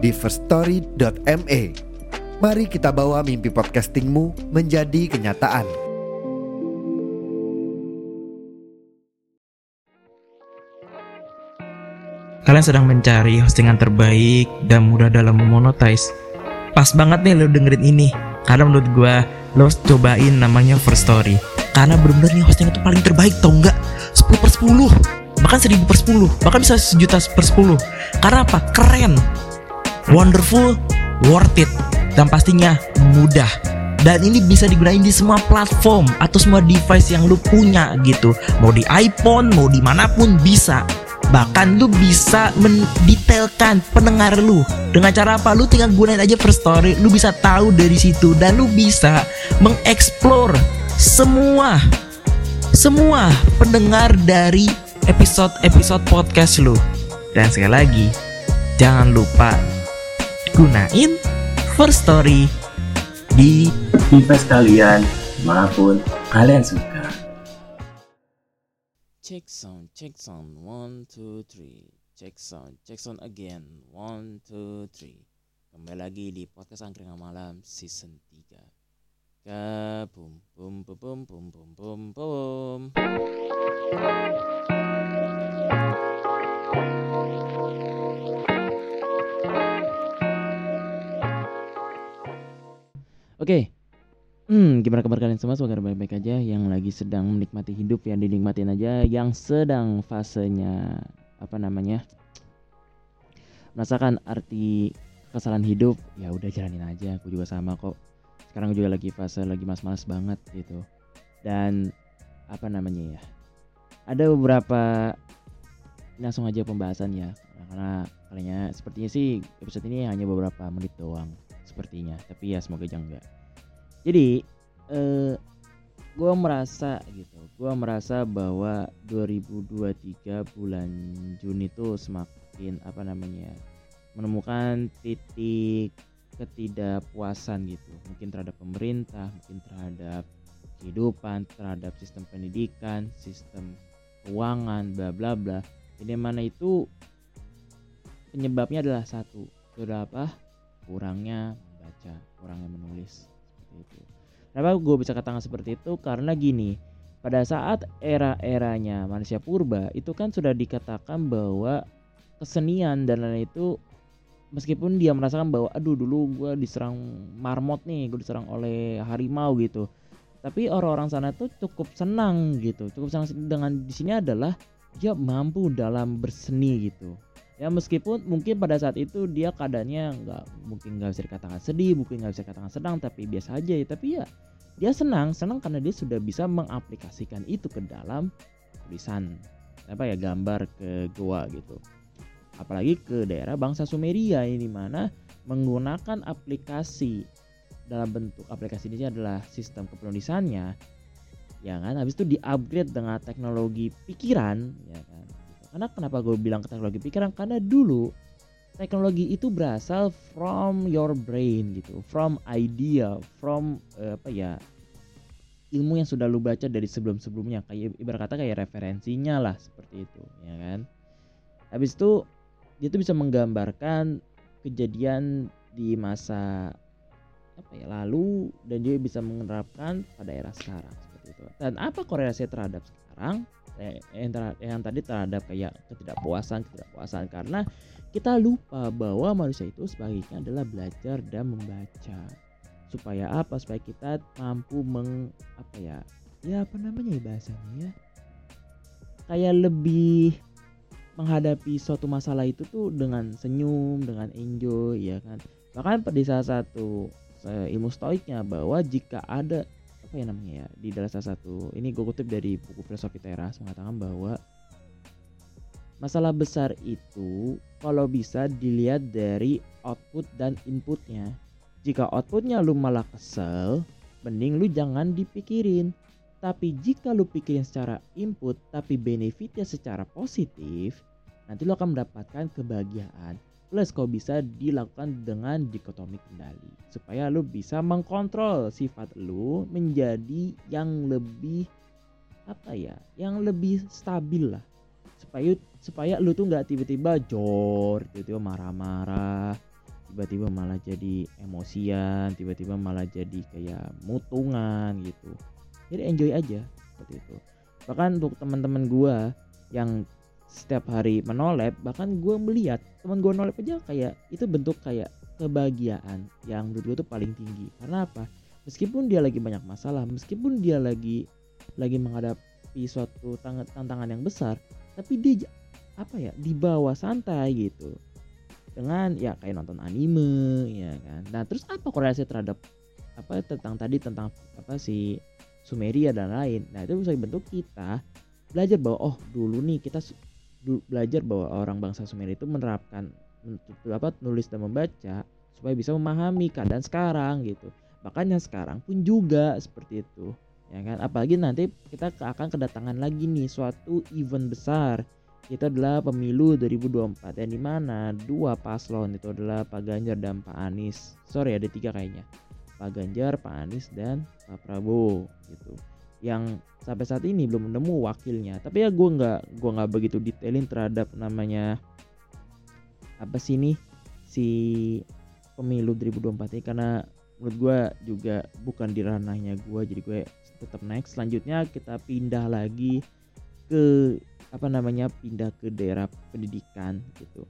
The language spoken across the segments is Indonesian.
di firststory.me. Mari kita bawa mimpi podcastingmu menjadi kenyataan. Kalian sedang mencari hostingan terbaik dan mudah dalam memonetize. Pas banget nih lo dengerin ini. Karena menurut gue lo cobain namanya First Story. Karena bener-bener nih hosting itu paling terbaik tau nggak? 10 per 10 bahkan 1000 per 10 bahkan bisa sejuta per 10 karena apa? keren wonderful worth it dan pastinya mudah. Dan ini bisa digunain di semua platform atau semua device yang lu punya gitu. Mau di iPhone mau di mana pun bisa. Bahkan lu bisa mendetailkan pendengar lu. Dengan cara apa? Lu tinggal gunain aja first story lu bisa tahu dari situ. Dan lu bisa mengeksplor semua semua pendengar dari episode-episode podcast lu. Dan sekali lagi jangan lupa gunain first story di device kalian maupun kalian suka. Check sound, check sound, one, two, three. Check sound, check sound again, one, two, three. Kembali lagi di podcast Angkringan Malam season 3 Kabum, bum, bum, bum, bum, bum, bum, bum. Oke, Hmm, gimana kabar kalian semua? Semoga baik-baik aja. Yang lagi sedang menikmati hidup, yang dinikmatin aja. Yang sedang fasenya apa namanya? Merasakan arti kesalahan hidup, ya udah jalanin aja. Aku juga sama kok. Sekarang juga lagi fase lagi mas-mas banget gitu. Dan apa namanya ya? Ada beberapa langsung aja pembahasan ya. Karena kalinya sepertinya sih episode ini hanya beberapa menit doang sepertinya. Tapi ya semoga jangan enggak. Jadi eh, gue merasa gitu gue merasa bahwa 2023 bulan Juni itu semakin apa namanya menemukan titik ketidakpuasan gitu. Mungkin terhadap pemerintah mungkin terhadap kehidupan terhadap sistem pendidikan sistem keuangan bla bla bla. Ini mana itu penyebabnya adalah satu adalah apa kurangnya membaca kurangnya menulis itu. Kenapa gue bisa katakan seperti itu? Karena gini, pada saat era-eranya manusia purba itu kan sudah dikatakan bahwa kesenian dan lain itu meskipun dia merasakan bahwa aduh dulu gue diserang marmot nih, gue diserang oleh harimau gitu. Tapi orang-orang sana tuh cukup senang gitu. Cukup senang dengan di sini adalah dia mampu dalam berseni gitu ya meskipun mungkin pada saat itu dia keadaannya nggak mungkin nggak bisa dikatakan sedih mungkin nggak bisa dikatakan sedang tapi biasa aja ya. Tapi ya dia senang senang karena dia sudah bisa mengaplikasikan itu ke dalam tulisan apa ya gambar ke goa gitu. Apalagi ke daerah bangsa Sumeria ini mana menggunakan aplikasi dalam bentuk aplikasi ini adalah sistem kepenulisannya ya kan? Habis itu di upgrade dengan teknologi pikiran ya kan karena kenapa gue bilang teknologi pikiran? Karena dulu teknologi itu berasal from your brain gitu, from idea, from uh, apa ya ilmu yang sudah lu baca dari sebelum-sebelumnya. Kayak ibarat kata kayak referensinya lah seperti itu ya kan? Habis itu dia tuh bisa menggambarkan kejadian di masa apa ya lalu dan dia bisa menerapkan pada era sekarang seperti itu. Dan apa korelasi terhadap sekarang yang, yang tadi terhadap kayak ketidakpuasan ketidakpuasan. Karena kita lupa bahwa manusia itu sebaiknya adalah belajar dan membaca. Supaya apa? Supaya kita mampu meng apa ya? Ya apa namanya ya bahasanya ya? Kayak lebih menghadapi suatu masalah itu tuh dengan senyum dengan enjoy ya kan? Bahkan di salah satu eh, ilmu stoiknya bahwa jika ada apa ya namanya ya di dalam salah satu ini gue kutip dari buku filosofi teras mengatakan bahwa masalah besar itu kalau bisa dilihat dari output dan inputnya. Jika outputnya lu malah kesel, mending lu jangan dipikirin. Tapi jika lu pikirin secara input tapi benefitnya secara positif, nanti lu akan mendapatkan kebahagiaan. Plus kau bisa dilakukan dengan dikotomi kendali supaya lu bisa mengkontrol sifat lu menjadi yang lebih apa ya, yang lebih stabil lah. Supaya supaya lu tuh nggak tiba-tiba jor, tiba-tiba marah-marah, tiba-tiba malah jadi emosian, tiba-tiba malah jadi kayak mutungan gitu. Jadi enjoy aja seperti itu. Bahkan untuk teman-teman gue yang setiap hari menolep bahkan gue melihat teman gue nolep aja kayak itu bentuk kayak kebahagiaan yang menurut gue tuh paling tinggi. Karena apa? Meskipun dia lagi banyak masalah meskipun dia lagi lagi menghadapi suatu tantangan yang besar tapi dia apa ya di bawah santai gitu. Dengan ya kayak nonton anime ya kan. Nah terus apa korelasi terhadap apa tentang tadi tentang apa sih Sumeria dan lain. Nah itu bisa bentuk kita belajar bahwa oh dulu nih kita belajar bahwa orang bangsa Sumeria itu menerapkan apa nulis dan membaca supaya bisa memahami keadaan sekarang gitu. Bahkan yang sekarang pun juga seperti itu. Ya kan? Apalagi nanti kita akan kedatangan lagi nih suatu event besar itu adalah pemilu 2024 yang di mana dua paslon itu adalah Pak Ganjar dan Pak Anies sorry ada tiga kayaknya Pak Ganjar, Pak Anies dan Pak Prabowo gitu. Yang sampai saat ini belum menemu wakilnya. Tapi ya gue nggak gue nggak begitu detailin terhadap namanya apa sih ini si pemilu 2024 ini. Karena menurut gue juga bukan di ranahnya gue jadi gue tetap next selanjutnya kita pindah lagi ke apa namanya pindah ke daerah pendidikan gitu.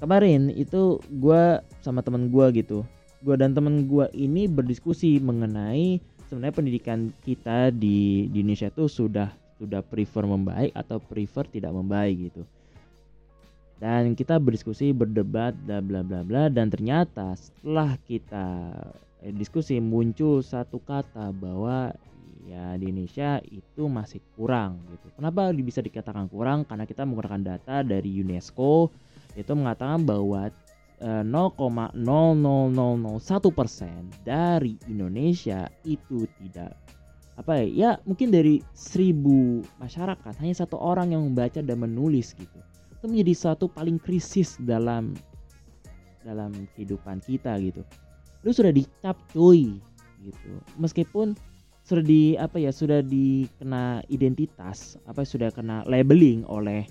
Kemarin itu gue sama teman gue gitu. Gue dan temen gue ini berdiskusi mengenai sebenarnya pendidikan kita di, di Indonesia itu sudah sudah prefer membaik atau prefer tidak membaik gitu. Dan kita berdiskusi berdebat bla bla bla bla dan ternyata setelah kita eh, diskusi muncul satu kata bahwa ya di Indonesia itu masih kurang gitu. Kenapa bisa dikatakan kurang? Karena kita menggunakan data dari UNESCO itu mengatakan bahwa 0,00001 eh, persen dari Indonesia itu tidak apa ya ya mungkin dari seribu masyarakat hanya satu orang yang membaca dan menulis gitu. Itu menjadi satu paling krisis dalam dalam kehidupan kita gitu. Lu sudah dicap cuy gitu. Meskipun sudah di apa ya sudah dikena identitas apa sudah kena labeling oleh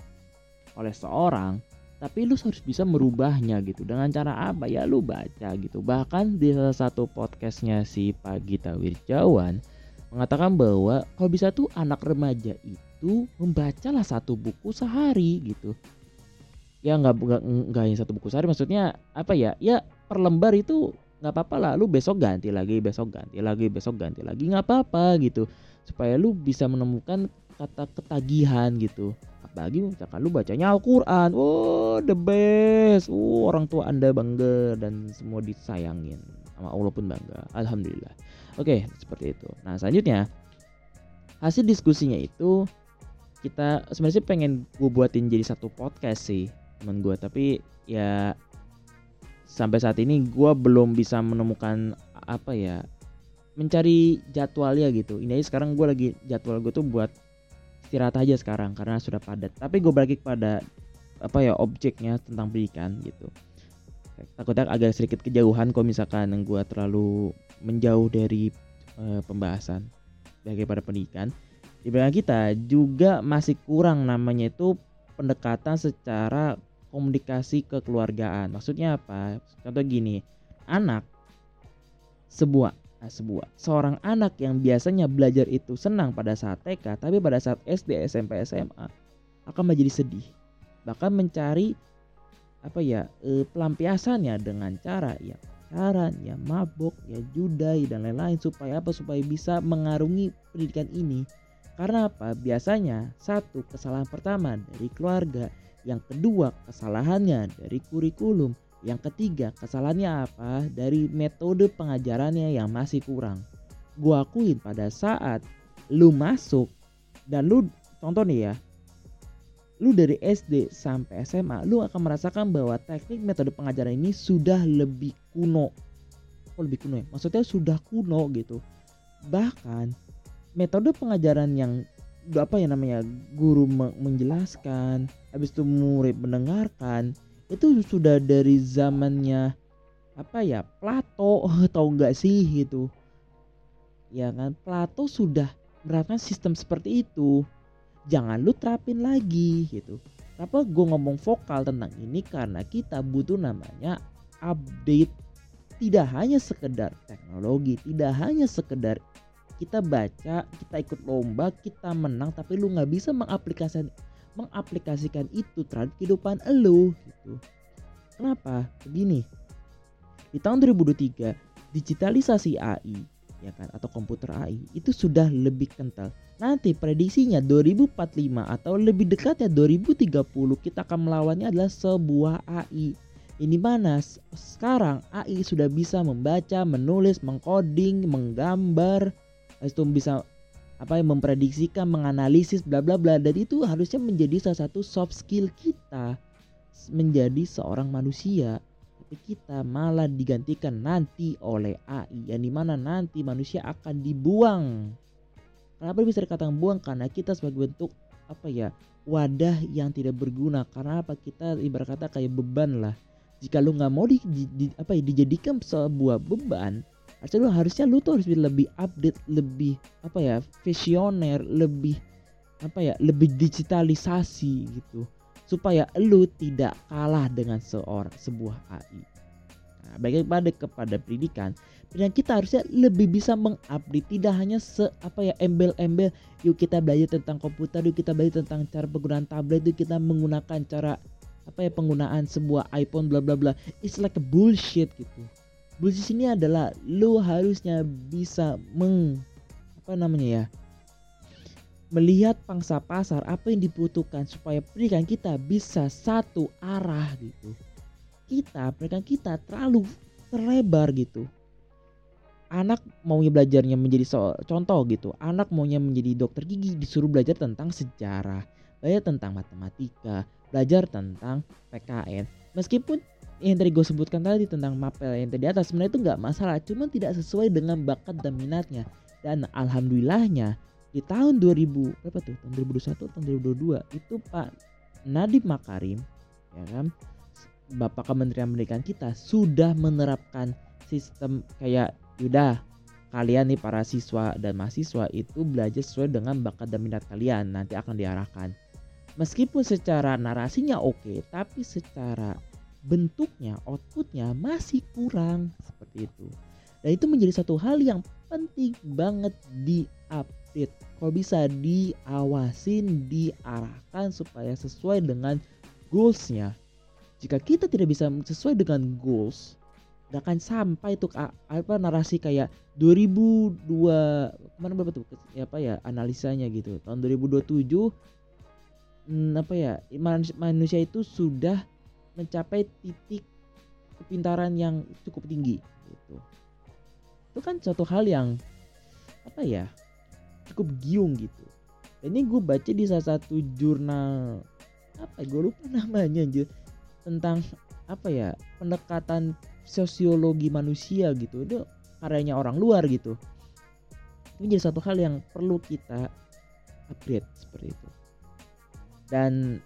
oleh seorang tapi lu harus bisa merubahnya gitu. Dengan cara apa? Ya lu baca gitu. Bahkan di salah satu podcastnya si Pak Gita Wirjawan mengatakan bahwa kalau bisa tuh anak remaja itu membacalah satu buku sehari gitu. Ya nggak nggak nggak hanya satu buku sehari maksudnya apa ya? Ya per lembar itu nggak apa-apa lah. Lu besok ganti lagi besok ganti lagi besok ganti lagi. Nggak apa-apa gitu. Supaya lu bisa menemukan kata ketagihan gitu apalagi misalkan lu bacanya Al-Quran. Oh the best. Oh orang tua anda bangga dan semua disayangin. Sama Allah pun bangga. Alhamdulillah. Oke seperti itu. Nah selanjutnya hasil diskusinya itu kita sebenarnya pengen gue buatin jadi satu podcast sih temen gue tapi ya sampai saat ini gue belum bisa menemukan apa ya mencari jadwalnya gitu. Ini aja sekarang gue lagi jadwal gue tuh buat istirahat aja sekarang karena sudah padat. Tapi gue balik kepada apa ya objeknya tentang pendidikan gitu. Takutnya agak sedikit kejauhan kalau misalkan gue terlalu menjauh dari uh, pembahasan pada pendidikan. Di belakang kita juga masih kurang namanya itu pendekatan secara komunikasi kekeluargaan. Maksudnya apa? Contoh gini anak sebuah Nah, sebuah seorang anak yang biasanya belajar itu senang pada saat TK, tapi pada saat SD, SMP, SMA akan menjadi sedih. Bahkan mencari apa ya e, pelampiasannya dengan cara ya pacaran, ya mabok, ya judai dan lain-lain supaya apa? Supaya bisa mengarungi pendidikan ini. Karena apa? Biasanya satu kesalahan pertama dari keluarga, yang kedua kesalahannya dari kurikulum, yang ketiga, kesalahannya apa? Dari metode pengajarannya yang masih kurang. Gua akuin pada saat lu masuk dan lu contoh nih ya. lu dari SD sampai SMA lu akan merasakan bahwa teknik metode pengajaran ini sudah lebih kuno kok lebih kuno ya maksudnya sudah kuno gitu bahkan metode pengajaran yang apa ya namanya guru menjelaskan habis itu murid mendengarkan itu sudah dari zamannya apa ya Plato atau enggak sih gitu. Ya kan Plato sudah menerapkan sistem seperti itu. Jangan lu terapin lagi gitu. Kenapa gue ngomong vokal tentang ini? Karena kita butuh namanya update. Tidak hanya sekedar teknologi tidak hanya sekedar kita baca kita ikut lomba kita menang tapi lu nggak bisa mengaplikasikan mengaplikasikan itu terhadap kehidupan lu gitu. Kenapa? Begini. Di tahun 2023 digitalisasi AI ya kan atau komputer AI itu sudah lebih kental. Nanti prediksinya 2045 atau lebih dekatnya 2030 kita akan melawannya adalah sebuah AI ini mana sekarang AI sudah bisa membaca, menulis, mengcoding, menggambar, itu bisa apa yang memprediksikan, menganalisis bla bla bla. Dan itu harusnya menjadi salah satu soft skill kita. Menjadi seorang manusia. Tapi kita malah digantikan nanti oleh AI yang di mana nanti manusia akan dibuang. Kenapa bisa dikatakan buang? Karena kita sebagai bentuk apa ya wadah yang tidak berguna. Karena apa? Kita ibarat kata kayak beban lah. Jika lu nggak mau di, di, di, apa ya dijadikan sebuah beban harusnya lu harusnya lu tuh harus lebih update lebih apa ya visioner lebih apa ya lebih digitalisasi gitu supaya lu tidak kalah dengan seorang sebuah AI. Nah, baik pada kepada pendidikan, dan kita harusnya lebih bisa mengupdate tidak hanya se apa ya embel-embel yuk kita belajar tentang komputer, yuk kita belajar tentang cara penggunaan tablet, yuk kita menggunakan cara apa ya penggunaan sebuah iPhone bla bla bla. It's like a bullshit gitu bullshit ini adalah lu harusnya bisa meng apa namanya ya melihat pangsa pasar apa yang dibutuhkan supaya pendidikan kita bisa satu arah gitu. Kita pendidikan kita terlalu terlebar gitu. Anak maunya belajarnya menjadi so contoh gitu. Anak maunya menjadi dokter gigi disuruh belajar tentang sejarah belajar tentang matematika belajar tentang PKN meskipun yang tadi gue sebutkan tadi tentang mapel yang tadi atas sebenarnya itu nggak masalah cuma tidak sesuai dengan bakat dan minatnya. Dan alhamdulillahnya di tahun 2000 berapa tuh? Tahun 2021 tahun 2022 itu Pak Nadiem Makarim ya kan? Bapak Kementerian Pendidikan kita sudah menerapkan sistem kayak udah kalian nih para siswa dan mahasiswa itu belajar sesuai dengan bakat dan minat kalian nanti akan diarahkan. Meskipun secara narasinya oke tapi secara bentuknya, outputnya masih kurang seperti itu. Dan itu menjadi satu hal yang penting banget di update. Kalau bisa diawasin, diarahkan supaya sesuai dengan goalsnya. Jika kita tidak bisa sesuai dengan goals, gak akan sampai tuh apa narasi kayak 2002 ke mana berapa tuh ya apa ya analisanya gitu tahun 2027 hmm, apa ya manusia itu sudah mencapai titik kepintaran yang cukup tinggi gitu. Itu kan suatu hal yang apa ya cukup giung gitu. Dan ini gue baca di salah satu jurnal apa gue lupa namanya aja tentang apa ya pendekatan sosiologi manusia gitu itu karyanya orang luar gitu ini jadi satu hal yang perlu kita upgrade seperti itu dan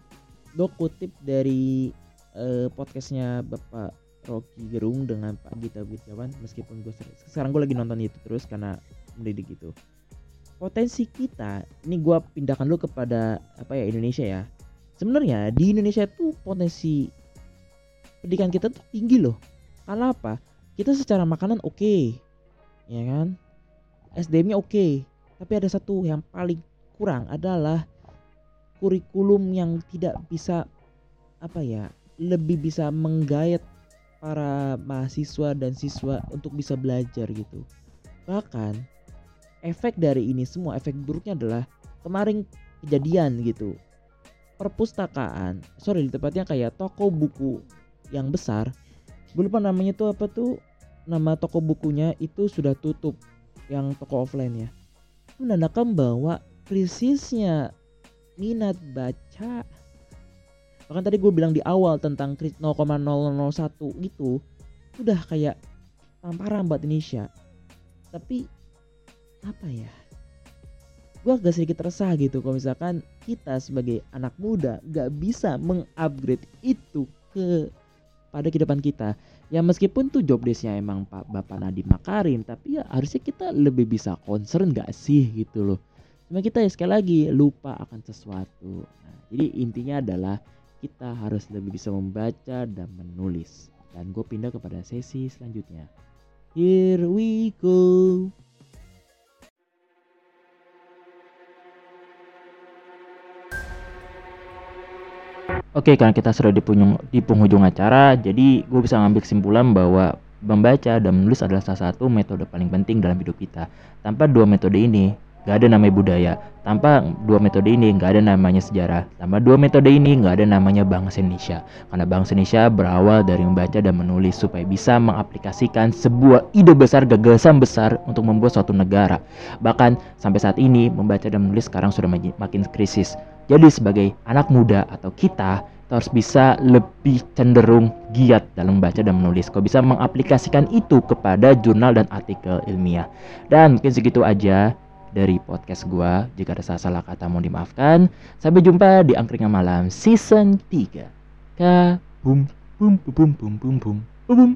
gue kutip dari uh, podcastnya Bapak Rocky Gerung dengan Pak Gita Witjawan meskipun gue sekarang gue lagi nonton itu terus karena mendidik gitu. Potensi kita ini gue pindahkan dulu kepada apa ya Indonesia ya. Sebenarnya di Indonesia tuh potensi pendidikan kita tuh tinggi loh. Karena apa? Kita secara makanan oke okay, ya kan? SDM-nya oke. Okay, tapi ada satu yang paling kurang adalah kurikulum yang tidak bisa apa ya lebih bisa menggait para mahasiswa dan siswa untuk bisa belajar gitu. Bahkan efek dari ini semua efek buruknya adalah kemarin kejadian gitu. Perpustakaan, sorry di tempatnya kayak toko buku yang besar. Gue lupa namanya tuh apa tuh nama toko bukunya itu sudah tutup yang toko offline ya. Menandakan bahwa krisisnya minat baca bahkan tadi gue bilang di awal tentang 0,001 gitu udah kayak tamparan buat Indonesia. Tapi apa ya? Gue agak sedikit resah gitu kalau misalkan kita sebagai anak muda gak bisa mengupgrade itu ke pada kehidupan kita. Ya meskipun tuh job desknya emang Pak Bapak Nadiem Makarim tapi ya harusnya kita lebih bisa concern gak sih gitu loh. Cuma kita ya sekali lagi lupa akan sesuatu. Nah, jadi intinya adalah kita harus lebih bisa membaca dan menulis. Dan gue pindah kepada sesi selanjutnya. Here we go. Oke, karena kita sudah di, di penghujung acara, jadi gue bisa ngambil kesimpulan bahwa membaca dan menulis adalah salah satu metode paling penting dalam hidup kita. Tanpa dua metode ini, gak ada namanya budaya. Tanpa dua metode ini, gak ada namanya sejarah. Tanpa dua metode ini, gak ada namanya bangsa Indonesia. Karena bangsa Indonesia berawal dari membaca dan menulis supaya bisa mengaplikasikan sebuah ide besar, gagasan besar untuk membuat suatu negara. Bahkan sampai saat ini, membaca dan menulis sekarang sudah makin krisis jadi sebagai anak muda atau kita harus bisa lebih cenderung giat dalam membaca dan menulis. Kau bisa mengaplikasikan itu kepada jurnal dan artikel ilmiah. Dan mungkin segitu aja dari podcast gua. Jika ada salah-salah kata mohon dimaafkan. Sampai jumpa di Angkringan Malam season 3. Ka bum bum bum bum bum bum bum. bum.